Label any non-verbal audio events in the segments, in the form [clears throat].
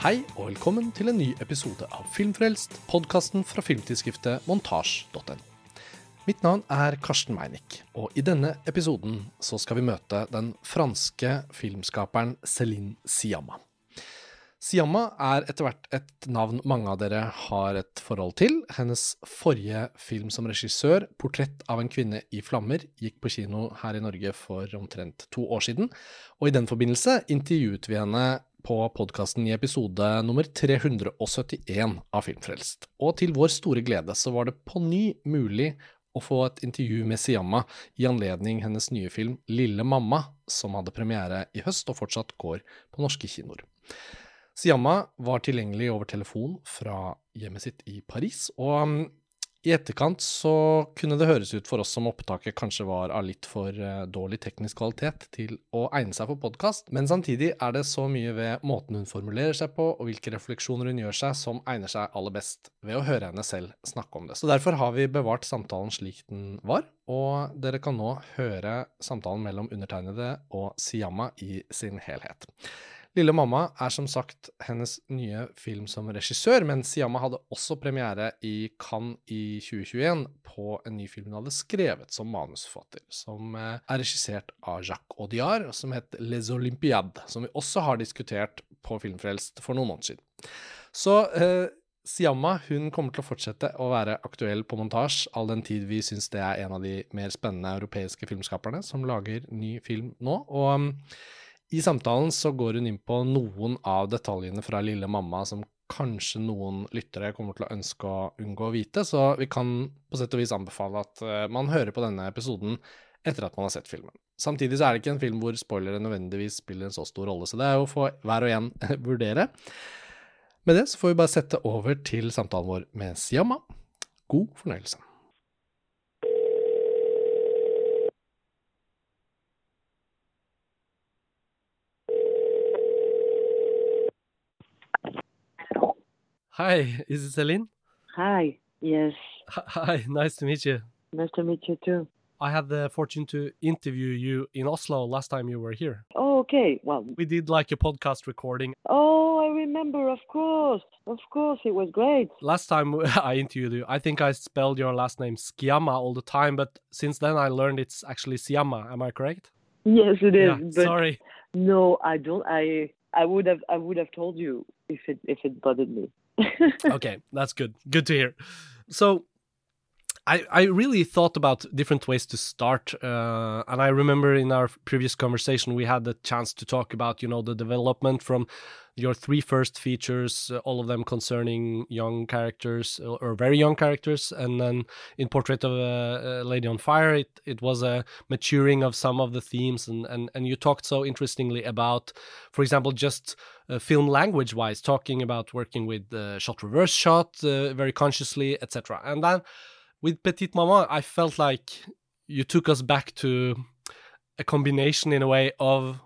Hei og velkommen til en ny episode av Filmfrelst, podkasten fra filmtidsskriftet montasj.no. Mitt navn er Karsten Meinick, og i denne episoden så skal vi møte den franske filmskaperen Céline Siamma. Siamma er etter hvert et navn mange av dere har et forhold til. Hennes forrige film som regissør, 'Portrett av en kvinne i flammer', gikk på kino her i Norge for omtrent to år siden, og i den forbindelse intervjuet vi henne på podkasten i episode nummer 371 av Filmfrelst. Og til vår store glede så var det på ny mulig å få et intervju med Siamma i anledning hennes nye film Lille mamma, som hadde premiere i høst og fortsatt går på norske kinoer. Siamma var tilgjengelig over telefon fra hjemmet sitt i Paris, og um, i etterkant så kunne det høres ut for oss som opptaket kanskje var av litt for uh, dårlig teknisk kvalitet til å egne seg for podkast, men samtidig er det så mye ved måten hun formulerer seg på og hvilke refleksjoner hun gjør seg, som egner seg aller best ved å høre henne selv snakke om det. Så derfor har vi bevart samtalen slik den var, og dere kan nå høre samtalen mellom undertegnede og Siyama i sin helhet. Lille mamma er som sagt hennes nye film som regissør, men Siamma hadde også premiere i Cannes i 2021 på en ny film hun hadde skrevet som manusforfatter, som eh, er regissert av Jacques Audiard, som heter Les Olympiades, som vi også har diskutert på Filmfrelst for noen måneder siden. Så eh, Siamma hun kommer til å fortsette å være aktuell på montasje, all den tid vi syns det er en av de mer spennende europeiske filmskaperne som lager ny film nå. og um, i samtalen så går hun inn på noen av detaljene fra Lille mamma som kanskje noen lyttere kommer til å ønske å unngå å vite, så vi kan på sett og vis anbefale at eh, man hører på denne episoden etter at man har sett filmen. Samtidig så er det ikke en film hvor spoilere nødvendigvis spiller en så stor rolle, så det er jo for hver og en [laughs] vurdere. Med det så får vi bare sette over til samtalen vår med Siamma. God fornøyelse. Hi, [laughs] is it Celine? Hi, yes. Hi, [laughs] nice to meet you. Nice to meet you too. I had the fortune to interview you in Oslo last time you were here. Oh, okay. Well, we did like a podcast recording. Oh, I remember, of course. Of course, it was great. Last time [laughs] I interviewed you, I think I spelled your last name Skiama all the time, but since then I learned it's actually Siama. Am I correct? Yes, it is. Yeah, sorry. No, I don't. I I would have I would have told you if it if it bothered me. [laughs] okay, that's good. Good to hear. So, I I really thought about different ways to start, uh, and I remember in our previous conversation we had the chance to talk about you know the development from your three first features, uh, all of them concerning young characters or, or, very young characters, and then in Portrait of a, a, Lady on Fire, it it was a maturing of some of the themes, and and and you talked so interestingly about, for example, just uh, film language wise, talking about working with uh, shot reverse shot uh, very consciously, etc. And then with Petite Maman, I felt like you took us back to a combination in a way of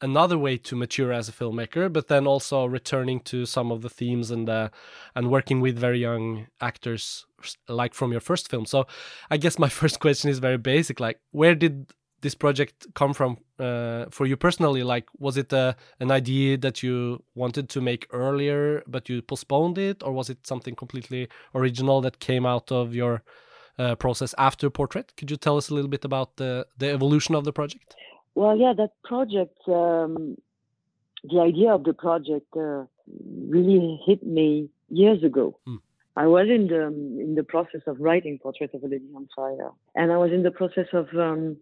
another way to mature as a filmmaker, but then also returning to some of the themes and uh, and working with very young actors, like from your first film. So, I guess my [laughs] first question is very basic: like, where did this project come from uh, for you personally? Like, was it uh, an idea that you wanted to make earlier, but you postponed it, or was it something completely original that came out of your uh, process after Portrait? Could you tell us a little bit about the the evolution of the project? Well, yeah, that project, um, the idea of the project uh, really hit me years ago. Mm. I was in the in the process of writing Portrait of a Lady on Fire, and I was in the process of um,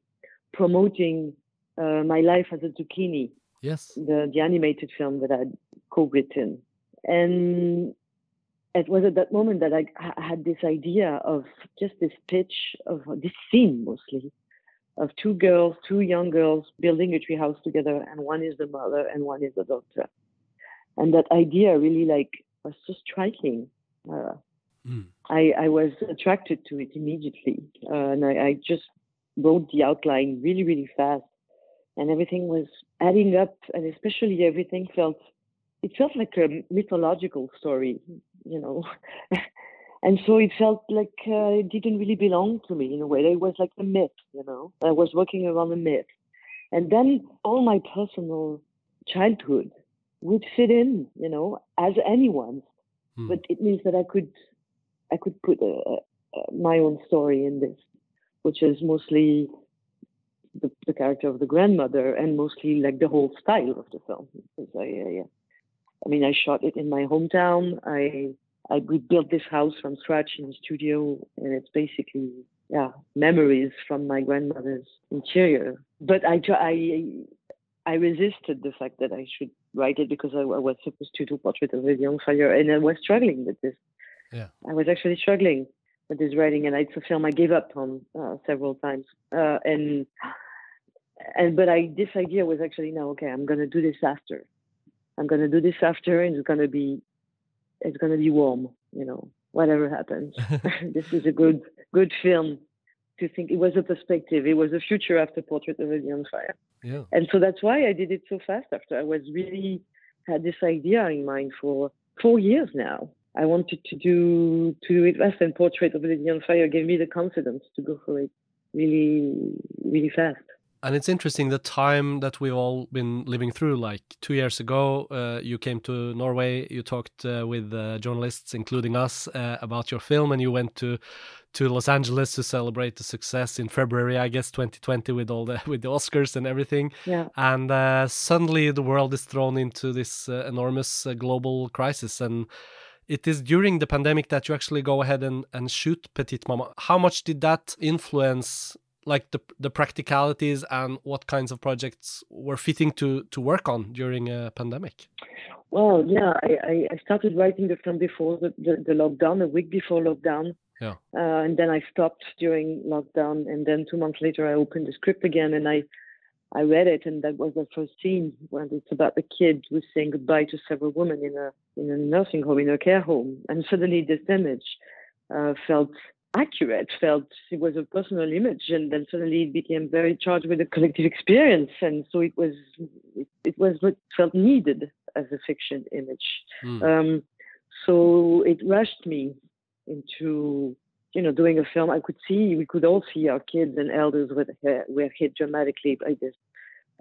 promoting uh, my life as a zucchini. Yes, the the animated film that I'd co-written, and it was at that moment that I, I had this idea of just this pitch of this scene mostly of two girls, two young girls building a tree house together, and one is the mother and one is the daughter. And that idea really like was so striking. Uh, mm. I, I was attracted to it immediately, uh, and I, I just wrote the outline really, really fast, and everything was adding up, and especially everything felt it felt like a mythological story, you know. [laughs] and so it felt like uh, it didn't really belong to me in a way. It was like a myth, you know. I was working around a myth, and then all my personal childhood would fit in, you know, as anyone. Hmm. But it means that I could, I could put a, a, my own story in this, which is mostly the, the character of the grandmother and mostly like the whole style of the film. I, I, I mean, I shot it in my hometown. I I rebuilt this house from scratch in the studio, and it's basically yeah memories from my grandmother's interior. But I I I resisted the fact that I should write it because I, I was supposed to do Portrait of a Young Fire, and I was struggling with this. Yeah. I was actually struggling with this writing, and it's a film I gave up on uh, several times. Uh, and and but I this idea was actually no, okay, I'm gonna do this after. I'm gonna do this after, and it's gonna be it's gonna be warm, you know, whatever happens. [laughs] [laughs] this is a good good film to think. It was a perspective. It was a future after Portrait of a Lady on Fire. yeah. And so that's why I did it so fast after I was really had this idea in mind for four years now. I wanted to do to do it fast and Portrait of a Lady on Fire gave me the confidence to go for it really really fast. And it's interesting the time that we've all been living through. Like two years ago, uh, you came to Norway. You talked uh, with uh, journalists, including us, uh, about your film, and you went to to Los Angeles to celebrate the success in February, I guess, 2020, with all the [laughs] with the Oscars and everything. Yeah. And uh, suddenly, the world is thrown into this uh, enormous global crisis, and it is during the pandemic that you actually go ahead and, and shoot Petite Maman. How much did that influence like the the practicalities and what kinds of projects were fitting to to work on during a pandemic? Well, yeah, I, I started writing the film before the, the, the lockdown, a week before lockdown. Yeah. Uh, and then I stopped during lockdown, and then two months later I opened the script again, and I I read it, and that was the first scene when it's about the kid who's saying goodbye to several women in a in a nursing home, in a care home, and suddenly this image uh, felt accurate, felt it was a personal image, and then suddenly it became very charged with a collective experience, and so it was it, it was what felt needed as a fiction image. Mm. Um, so it rushed me into you know doing a film. I could see we could all see our kids and elders were were hit dramatically by this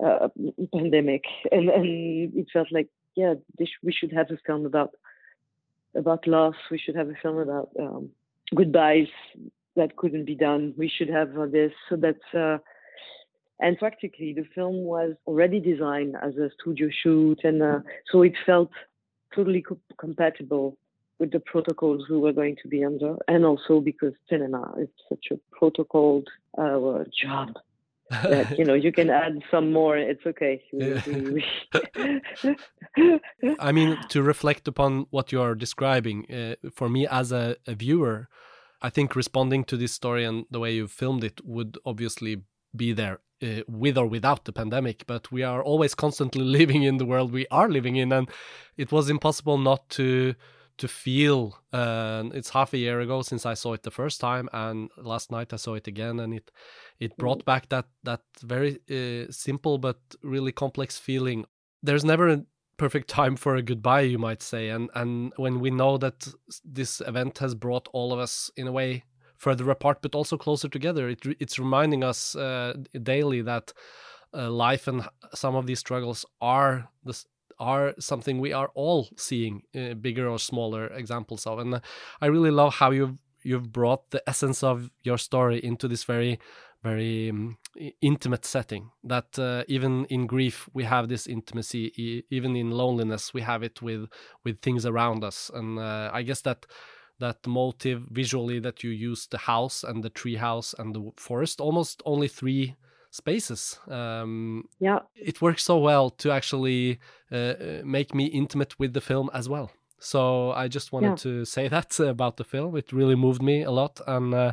uh, pandemic, and and it felt like yeah, this, we should have a film about about loss. We should have a film about um, goodbyes that couldn't be done. We should have uh, this. So that's uh, and practically the film was already designed as a studio shoot, and uh, so it felt totally co- compatible with the protocols we were going to be under, and also because cinema is such a protocoled uh, job. that you know you can [laughs] add some more it's okay [laughs] i mean to reflect upon what you are describing uh, for me as a, a, viewer i think responding to this story and the way you filmed it would obviously be there uh, with or without the pandemic but we are always constantly [laughs] living in the world we are living in and it was impossible not to to feel uh, it's half a year ago since i saw it the first time and last night i saw it again and it it brought Mm. back that that very uh, simple but really complex feeling there's never a perfect [laughs] time for a goodbye you might say and and when we know that this event has brought all of us in a way further apart but also closer together it, it's reminding us uh, daily that uh, life and some of these struggles are the are something we are all seeing uh, bigger or smaller examples of. And uh, i really love how you've you've brought the essence of your story into this very very um, intimate setting that uh, even in grief we have this intimacy. E even in loneliness we have it with with things around us. And uh, i guess that that motive visually that you use the house and the tree house and the forest almost only three spaces. Um, yeah. it works so well to actually uh, make me intimate with the film as well. So i just wanted Yeah. to say [laughs] that about the film. It really moved me a lot and uh,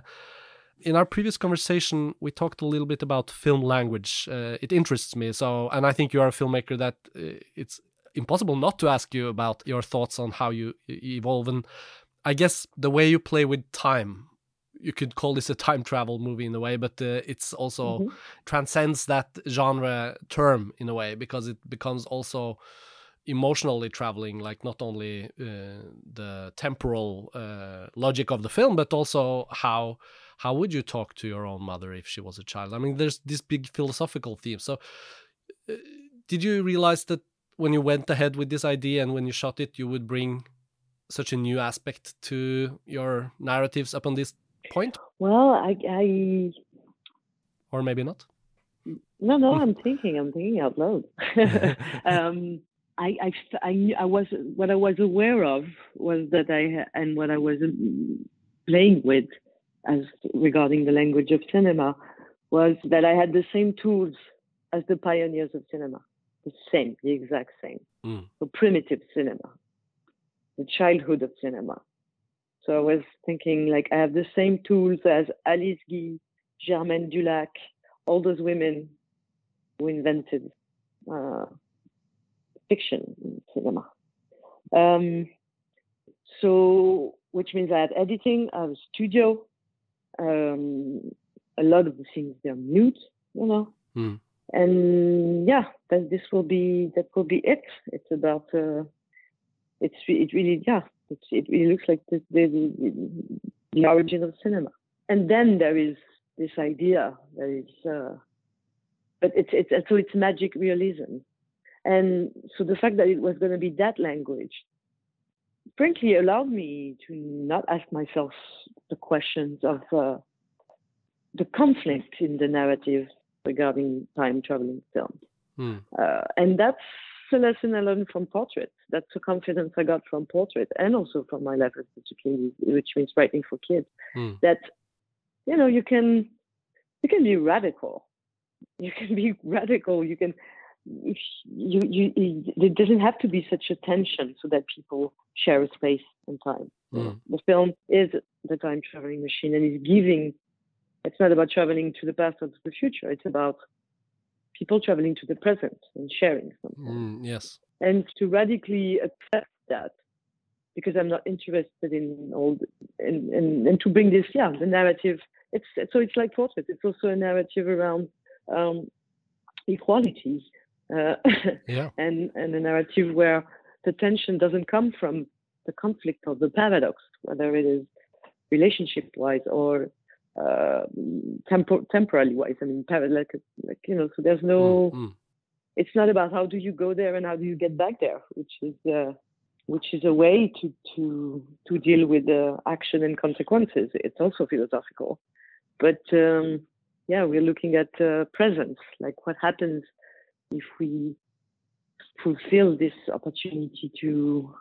in our previous conversation we talked a little bit about film language. Uh, it interests me so and i think you are a filmmaker that uh, it's impossible not to ask you about your thoughts on how you evolve and i guess the way you play with time you could call this a time travel movie in a way but uh, it's also Mhm. transcends that genre term in a way because it becomes also emotionally traveling like not only uh, the temporal uh, logic of the film but also how how would you talk to your own mother if she was a child i mean there's this big philosophical theme so uh, did you realize that when you went ahead with this idea and when you shot it, you would bring such a new aspect to your narratives up on this point? Well, I, I or maybe not. No, no, I'm [laughs] thinking. I'm thinking out loud. [laughs] [laughs] um, I, I, I, I was what I was aware of was that I and what I was playing with as regarding the language of cinema was that I had the same tools as the pioneers of cinema, the same, the exact same. Mm. So primitive cinema, the childhood of cinema. So I was thinking like I have the same tools as Alice Guy, Germaine Dulac, all those women who invented uh, fiction in cinema. Um, so, which means I had editing, I have a studio. Um, a lot of the things they're mute, you know. Mm. And yeah, that this will be that will be it. It's about uh, it's it really yeah it's, it really looks like the, the, the origin of cinema. And then there is this idea that it's, uh, but it's, it's, so it's magic realism. And so the fact that it was going to be that language, frankly, allowed me to not ask myself the questions of uh, the conflict in the narrative regarding time traveling films. Hmm. Uh, and that's a lesson I learned from Portrait. That's the confidence I got from Portrait and also from my life education, which means writing for kids. Hmm. That you know you can you can be radical. You can be [laughs] radical. You can if you you it doesn't have to be such a tension so that people share a space and time. Mm. The film is the time traveling machine and is giving. It's not about traveling to the past or to the future. It's about people traveling to the present and sharing something. Mm, yes. And to radically accept that, because I'm not interested in all, the, and, and and to bring this, yeah, the narrative. It's so it's like portrait. It's also a narrative around um, equality, uh, [laughs] yeah. and and a narrative where the tension doesn't come from the conflict or the paradox, whether it is relationship wise or uh, tempor- temporally wise. I mean, like, like you know, so there's no. Mm-hmm. It's not about how do you go there and how do you get back there, which is uh, which is a way to to to deal with the action and consequences. It's also philosophical, but um, yeah, we're looking at uh, presence, like what happens if we fulfill this opportunity to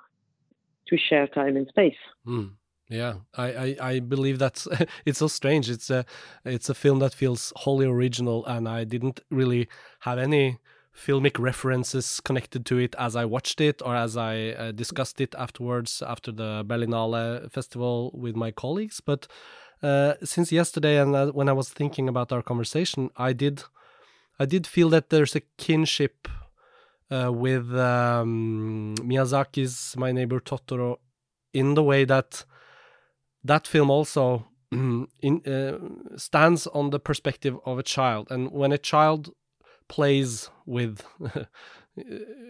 to share time and space. Mm. Yeah, I, I, I believe that's [laughs] it's so strange. It's a it's a film that feels wholly original, and I didn't really have any filmic references connected to it as I watched it or as I uh, discussed it afterwards after the Berlinale festival with my colleagues. But uh, since yesterday and uh, when I was thinking about our conversation, I did I did feel that there's a kinship uh, with um, Miyazaki's My Neighbor Totoro in the way that that film also [clears throat] in, uh, stands on the perspective of a child, and when a child plays with [laughs]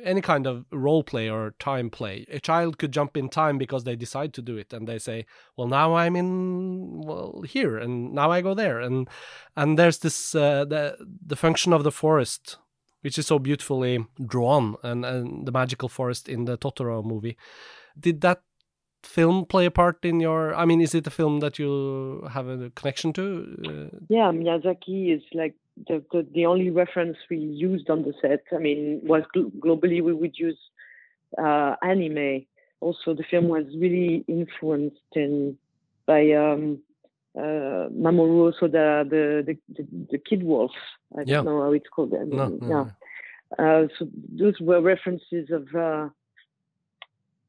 any kind of role play or time play, a child could jump in time because they decide to do it, and they say, "Well, now I'm in well here, and now I go there," and and there's this uh, the the function of the forest which is so beautifully drawn and, and the magical forest in the Totoro movie. Did that film play a part in your i mean is it a film that you have a connection to? Uh, yeah miyazaki is like the, the, the only reference we used on the set i mean was gl- globally we would use uh, anime also the film was really influenced in by um, uh, Mamoru Hosoda, the, the, the, the Kid Wolf. I yeah. don't know how it's called. I mean, no, no, yeah. No. Uh, so those were references of uh,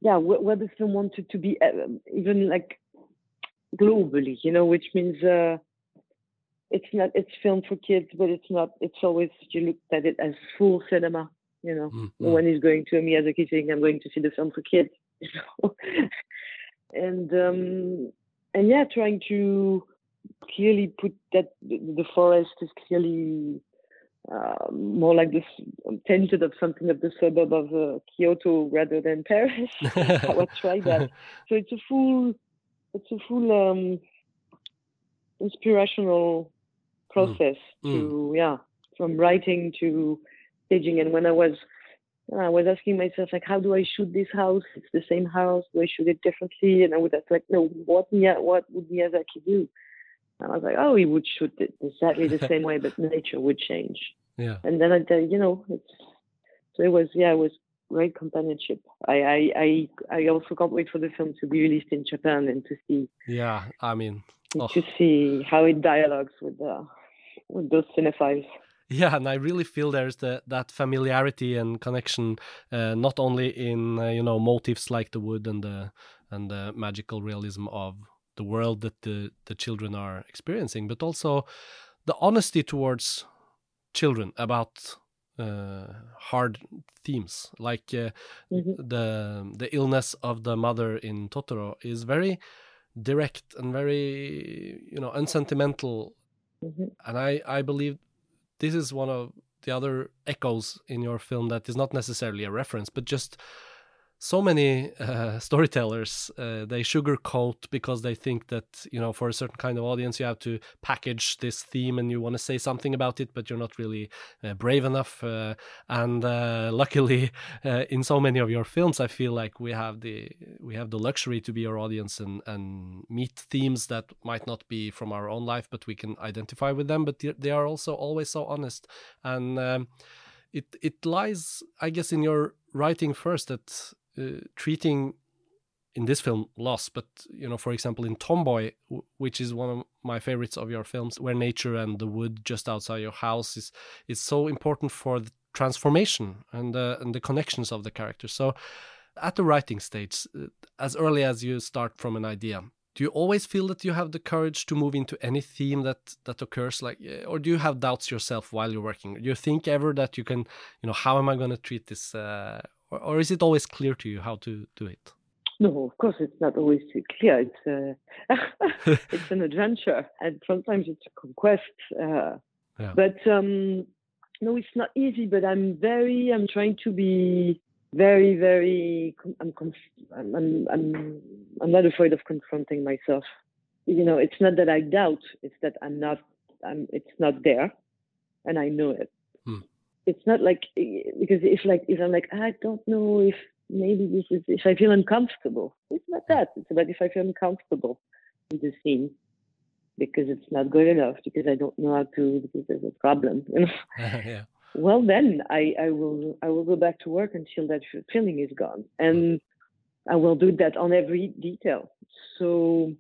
yeah, where, where the film wanted to be uh, even like globally, you know, which means uh, it's not it's film for kids, but it's not. It's always you look at it as full cinema. You know, mm-hmm. when he's going to me as a Miyazaki saying, "I'm going to see the film for kids," [laughs] you know, and um, and yeah, trying to clearly put that the forest is clearly uh, more like this tinted of something of the suburb of uh, Kyoto rather than Paris. [laughs] [laughs] I would try that. So it's a full, it's a full um, inspirational process mm. to mm. yeah, from writing to staging. And when I was I was asking myself, like, how do I shoot this house? It's the same house. Do I shoot it differently? And I was like, no, what, what would Miyazaki do? And I was like, oh, he would shoot it exactly the same way, but [laughs] nature would change. Yeah. And then I, you know, it's, so it was, yeah, it was great companionship. I, I, I, I also can't wait for the film to be released in Japan and to see. Yeah, I mean, oh. to see how it dialogues with the, with those cinephiles. Yeah, and I really feel there's the that familiarity and connection, uh, not only in uh, you know motifs like the wood and the and the magical realism of the world that the the children are experiencing, but also the honesty towards children about uh, hard themes, like uh, mm-hmm. the the illness of the mother in Totoro is very direct and very you know unsentimental, mm-hmm. and I I believe this is one of the other echoes in your film that is not necessarily a reference, but just so many uh, [laughs] storytellers uh, they sugarcoat because they think that you know for a certain kind of audience you have to package this theme and you want to say something about it but you're not really uh, brave enough uh, and uh, [laughs] luckily uh, in so many of your films i feel like we have the we have the luxury to be our audience and and meet themes that might not be from our own life but we can identify with them but they are also always so honest. And um, it it lies i guess in your writing first that treating in this film loss but you know for example in tomboy which is one of my favorites of your films where nature and the wood just outside your house is is so important for the transformation and uh, and the connections of the characters. So at the writing stage uh, as early as you start from an idea do you always feel that you have the courage to move into any theme that that occurs? Like or do you have doubts yourself while you're working? Do you think ever that you can you know how am i going to treat this uh, or, or is it always clear to you how to do it? No, of course it's not always clear. It's uh, [laughs] it's an adventure, and sometimes it's a conquest. Uh, yeah. But um, no, it's not easy. But I'm very. I'm trying to be very, very. I'm. I'm. I'm. I'm not afraid of confronting myself. You know, it's not that I doubt. It's that I'm not. I'm. It's not there, and I know it. Hmm it's not like because if like if I'm like I don't know if maybe this is if I feel uncomfortable. It's not that. It's about if I feel uncomfortable in the scene because it's not good enough because I don't know how to because there's a problem. You know? [laughs] yeah. Well then I, I will I will go back to work until that feeling is gone. And I will do that on every detail. So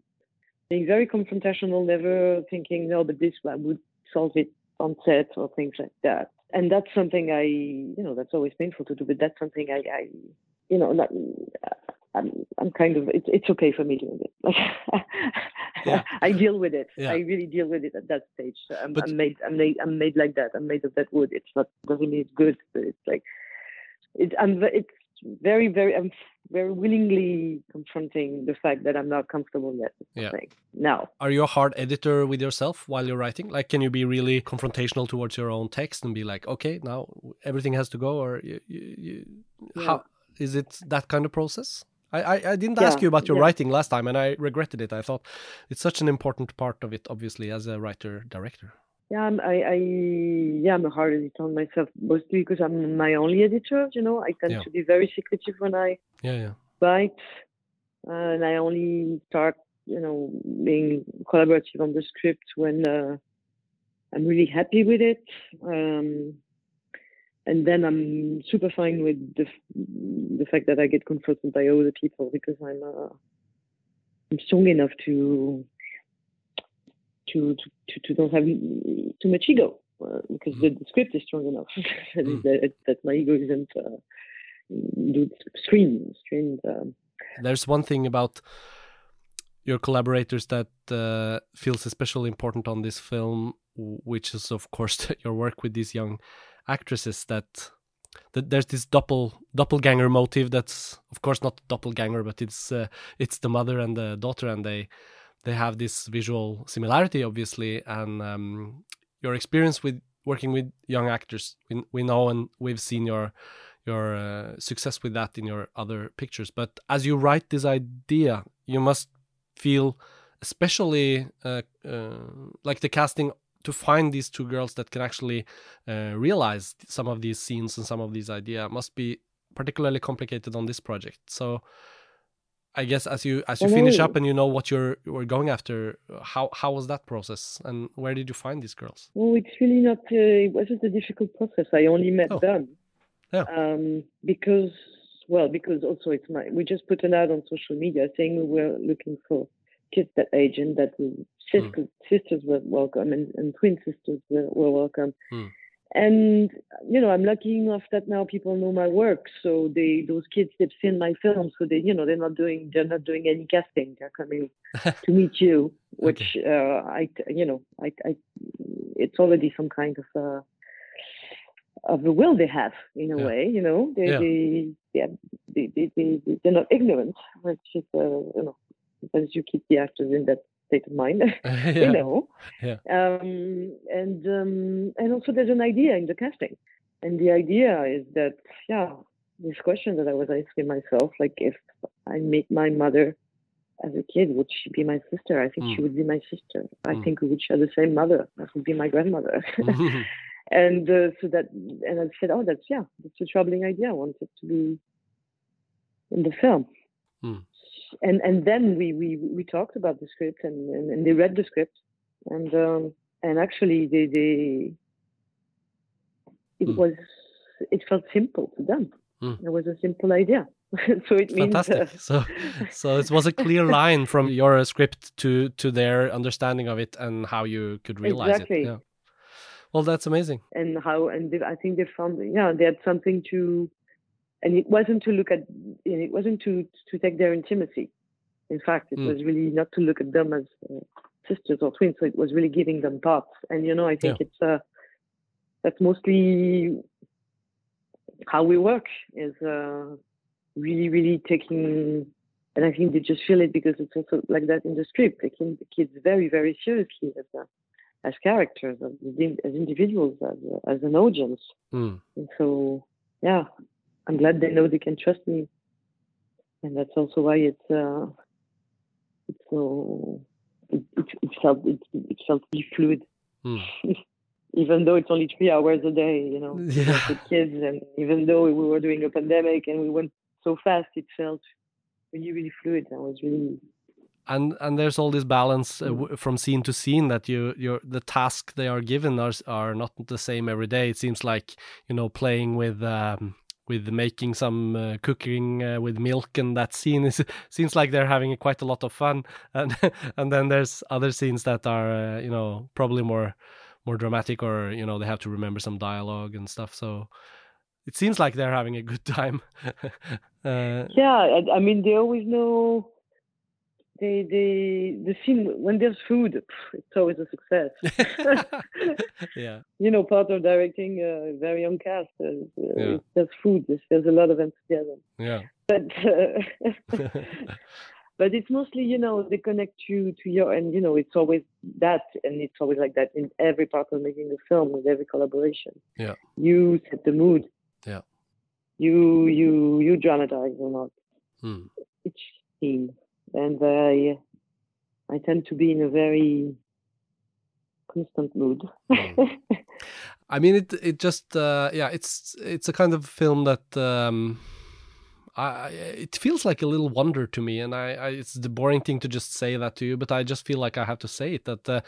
being very confrontational, never thinking, no, but this I would solve it on set or things like that and that's something I, you know, that's always painful to do, but that's something I, I you know, not, I'm, I'm kind of, it's, it's okay for me doing it. Like, [laughs] yeah. I deal with it. Yeah. I really deal with it at that stage. I'm, but, I'm, made, I'm made, I'm made like that. I'm made of that wood. It's not, doesn't mean it's good, but it's like, it, I'm, it's very, very, I'm very willingly confronting the fact that I'm not comfortable yet. Yeah. Now, are you a hard editor with yourself while you're writing? Like, can you be really confrontational towards your own text and be like, okay, now everything has to go, or you, you, you yeah. how is it that kind of process? I, I, I didn't yeah, ask you about your yeah. writing last time, and I regretted it. I thought it's such an important part of it, obviously, as a writer director. Yeah, I'm, I, I, yeah, I'm a hard editor on myself, mostly because I'm my only editor. You know, I tend yeah. to be very secretive when I yeah, yeah. write, uh, and I only start, you know, being collaborative on the script when uh, I'm really happy with it. Um, and then I'm super fine with the the fact that I get confronted by other people because I'm uh, I'm strong enough to to to, to don't have too much ego uh, because mm-hmm. the, script is strong enough [laughs] mm. that, that, my ego isn't uh, scream. Um, There's one thing about your collaborators that uh, feels especially important on this film, which is of course [laughs] your work with these young actresses. That that there's this doppel doppelganger motive. That's of course not doppelganger, but it's uh, it's the mother and the daughter, and they they have this visual similarity, obviously, and um, your experience with working with young actors, we, we know and we've seen your your uh, success with that in your other pictures. But as you write this idea, you must feel especially uh, uh, like the casting to find these two girls that can actually uh, realize some of these scenes and some of these ideas must be particularly complicated on this project. So I guess as you as you finish up and you know what you're you're going after, how how was that process and where did you find these girls? Well, it's really not. Uh, it wasn't a difficult process. I only met oh. them. Yeah. Um, because well, because also it's my we just put an ad on social media saying we were looking for kids that age and that sisters, mm. sisters were welcome and, and twin sisters were, were welcome. Mm and you know i'm lucky enough that now people know my work so they those kids they've seen my film so they you know they're not doing they're not doing any casting they're coming [laughs] to meet you which okay. uh, i you know I, I it's already some kind of uh of a will they have in a yeah. way you know they, yeah. they yeah they, they, they, they're not ignorant which is uh, you know as you keep the actors in that state of mind, [laughs] yeah. you know. Yeah. Um, and um, and also there's an idea in the casting, and the idea is that yeah, this question that I was asking myself, like if I meet my mother as a kid, would she be my sister? I think mm. she would be my sister. I mm. think we would share the same mother. That would be my grandmother. [laughs] and uh, so that, and I said, oh, that's yeah, that's a troubling idea. I want it to be in the film. Mm and and then we we we talked about the script and and, and they read the script and um, and actually they they it mm. was it felt simple to them. Mm. It was a simple idea. [laughs] so it means fantastic. Uh, so so it was a clear [laughs] line from your script to to their understanding of it and how you could realize exactly. it. Yeah. Well, that's amazing. And how and they, I think they found yeah they had something to and it wasn't to look at it wasn't to to take their intimacy in fact it mm. was really not to look at them as uh, sisters or twins so it was really giving them thoughts and you know i think yeah. it's uh that's mostly how we work is uh really really taking and i think they just feel it because it's also like that in the script taking the kids very very seriously as uh, as characters as, as individuals as, as an audience mm. and so yeah I'm glad they know they can trust me, and that's also why it's uh, it's so it, it, it felt it, it felt really fluid. Mm. [laughs] even though it's only three hours a day, you know, [laughs] yeah. with kids, and even though we were doing a pandemic and we went so fast, it felt really, really fluid. I was really and and there's all this balance uh, mm. from scene to scene that you your the task they are given are are not the same every day. It seems like you know playing with um, with making some uh, cooking uh, with milk and that scene is [laughs] seems like they're having quite a lot of fun. [laughs] And and then there's other scenes that are uh, you know probably more more dramatic or you know they have to remember some dialogue and stuff. So it seems like they're having a good [laughs] time. Uh, yeah I, I mean they always know they they the scene when there's food it's always a success. [laughs] Yeah. [laughs] You know part of directing a very young cast uh, yeah. there's food there's, there's, a lot of enthusiasm. Yeah. But uh, [laughs] but it's mostly you know they connect you to your and you know it's always that and it's always like that in every part of making a film with every collaboration. Yeah. You set the mood. Yeah. You you you dramatize or not. Hmm. each scene and I I tend to be in a very constant mood. mm. [laughs] I mean, it it just uh, yeah, it's it's a kind of film that. Um, I, it feels like a little wonder to me, and I, I, it's the boring thing to just say that to you, but I just feel like I have to say it that uh,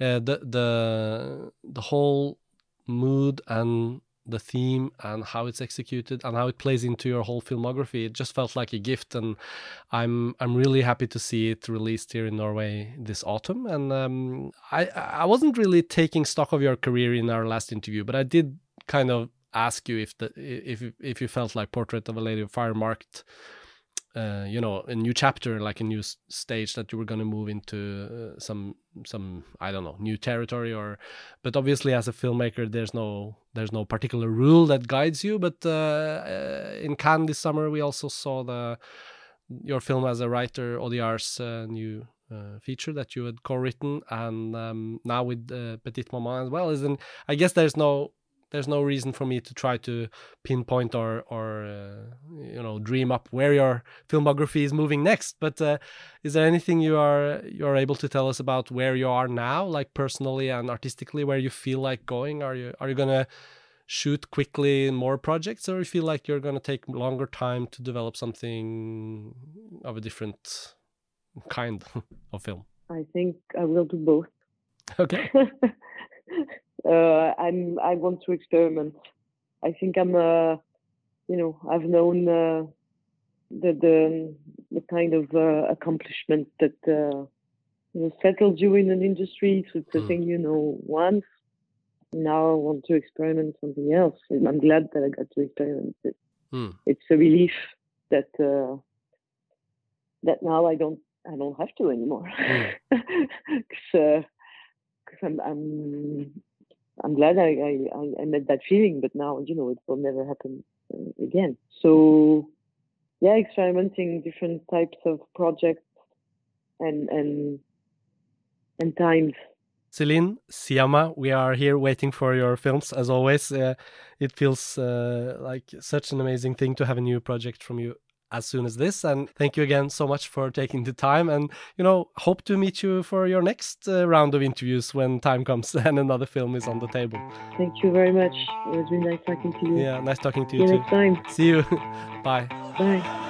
uh, the the the whole mood and the theme and how it's executed and how it plays into your whole filmography. It just felt like a gift, and I'm I'm really happy to see it released here in Norway this autumn. And um, I I wasn't really taking stock of your career in our last interview, but I did kind of ask you if the if if you felt like Portrait of a Lady of Fire marked uh, you know a new chapter like a new stage that you were going to move into uh, some some i don't know new territory or but obviously as a filmmaker there's no there's no particular rule that guides you but uh, uh in cannes this summer we also saw the your film as a writer Audiard's uh, new feature that you had co-written and um, now with uh, petite maman as well isn't i guess there's no there's no reason for me to try to pinpoint or or uh, you know dream up where your filmography is moving next. But uh, is there anything you are you are able to tell us about where you are now like personally and artistically where you feel like going? Are you are you going to shoot quickly in more projects or you feel like you're going to take longer time to develop something of a different kind [laughs] of film? I think i will do both. Okay [laughs] uh, I'm I want to experiment. I think I'm uh, you know I've known uh, the the the kind of uh, accomplishment that uh, you know settles you in an industry. So it's a mm. thing you know once. Now I want to experiment something else. I'm glad that I got to experiment it. Mm. It's a relief that uh, that now I don't I don't have to anymore. [laughs] Mm. Cause, I'm, I'm I'm glad I, I, I met that feeling, but now, you know, it will never happen uh, again. So, yeah, experimenting different types of projects and, and, and times. Celine, Sciamma, we are here waiting for your films as always. Uh, it feels uh, like such an amazing thing to have a new project from you as soon as this. And thank you again so much for taking the time. And, you know, hope to meet you for your next uh, round of interviews when time comes [laughs] and another film is on the table. Thank you very much. It was really nice talking to you. Yeah, nice talking to you See too. next time. See you. [laughs] Bye. Bye.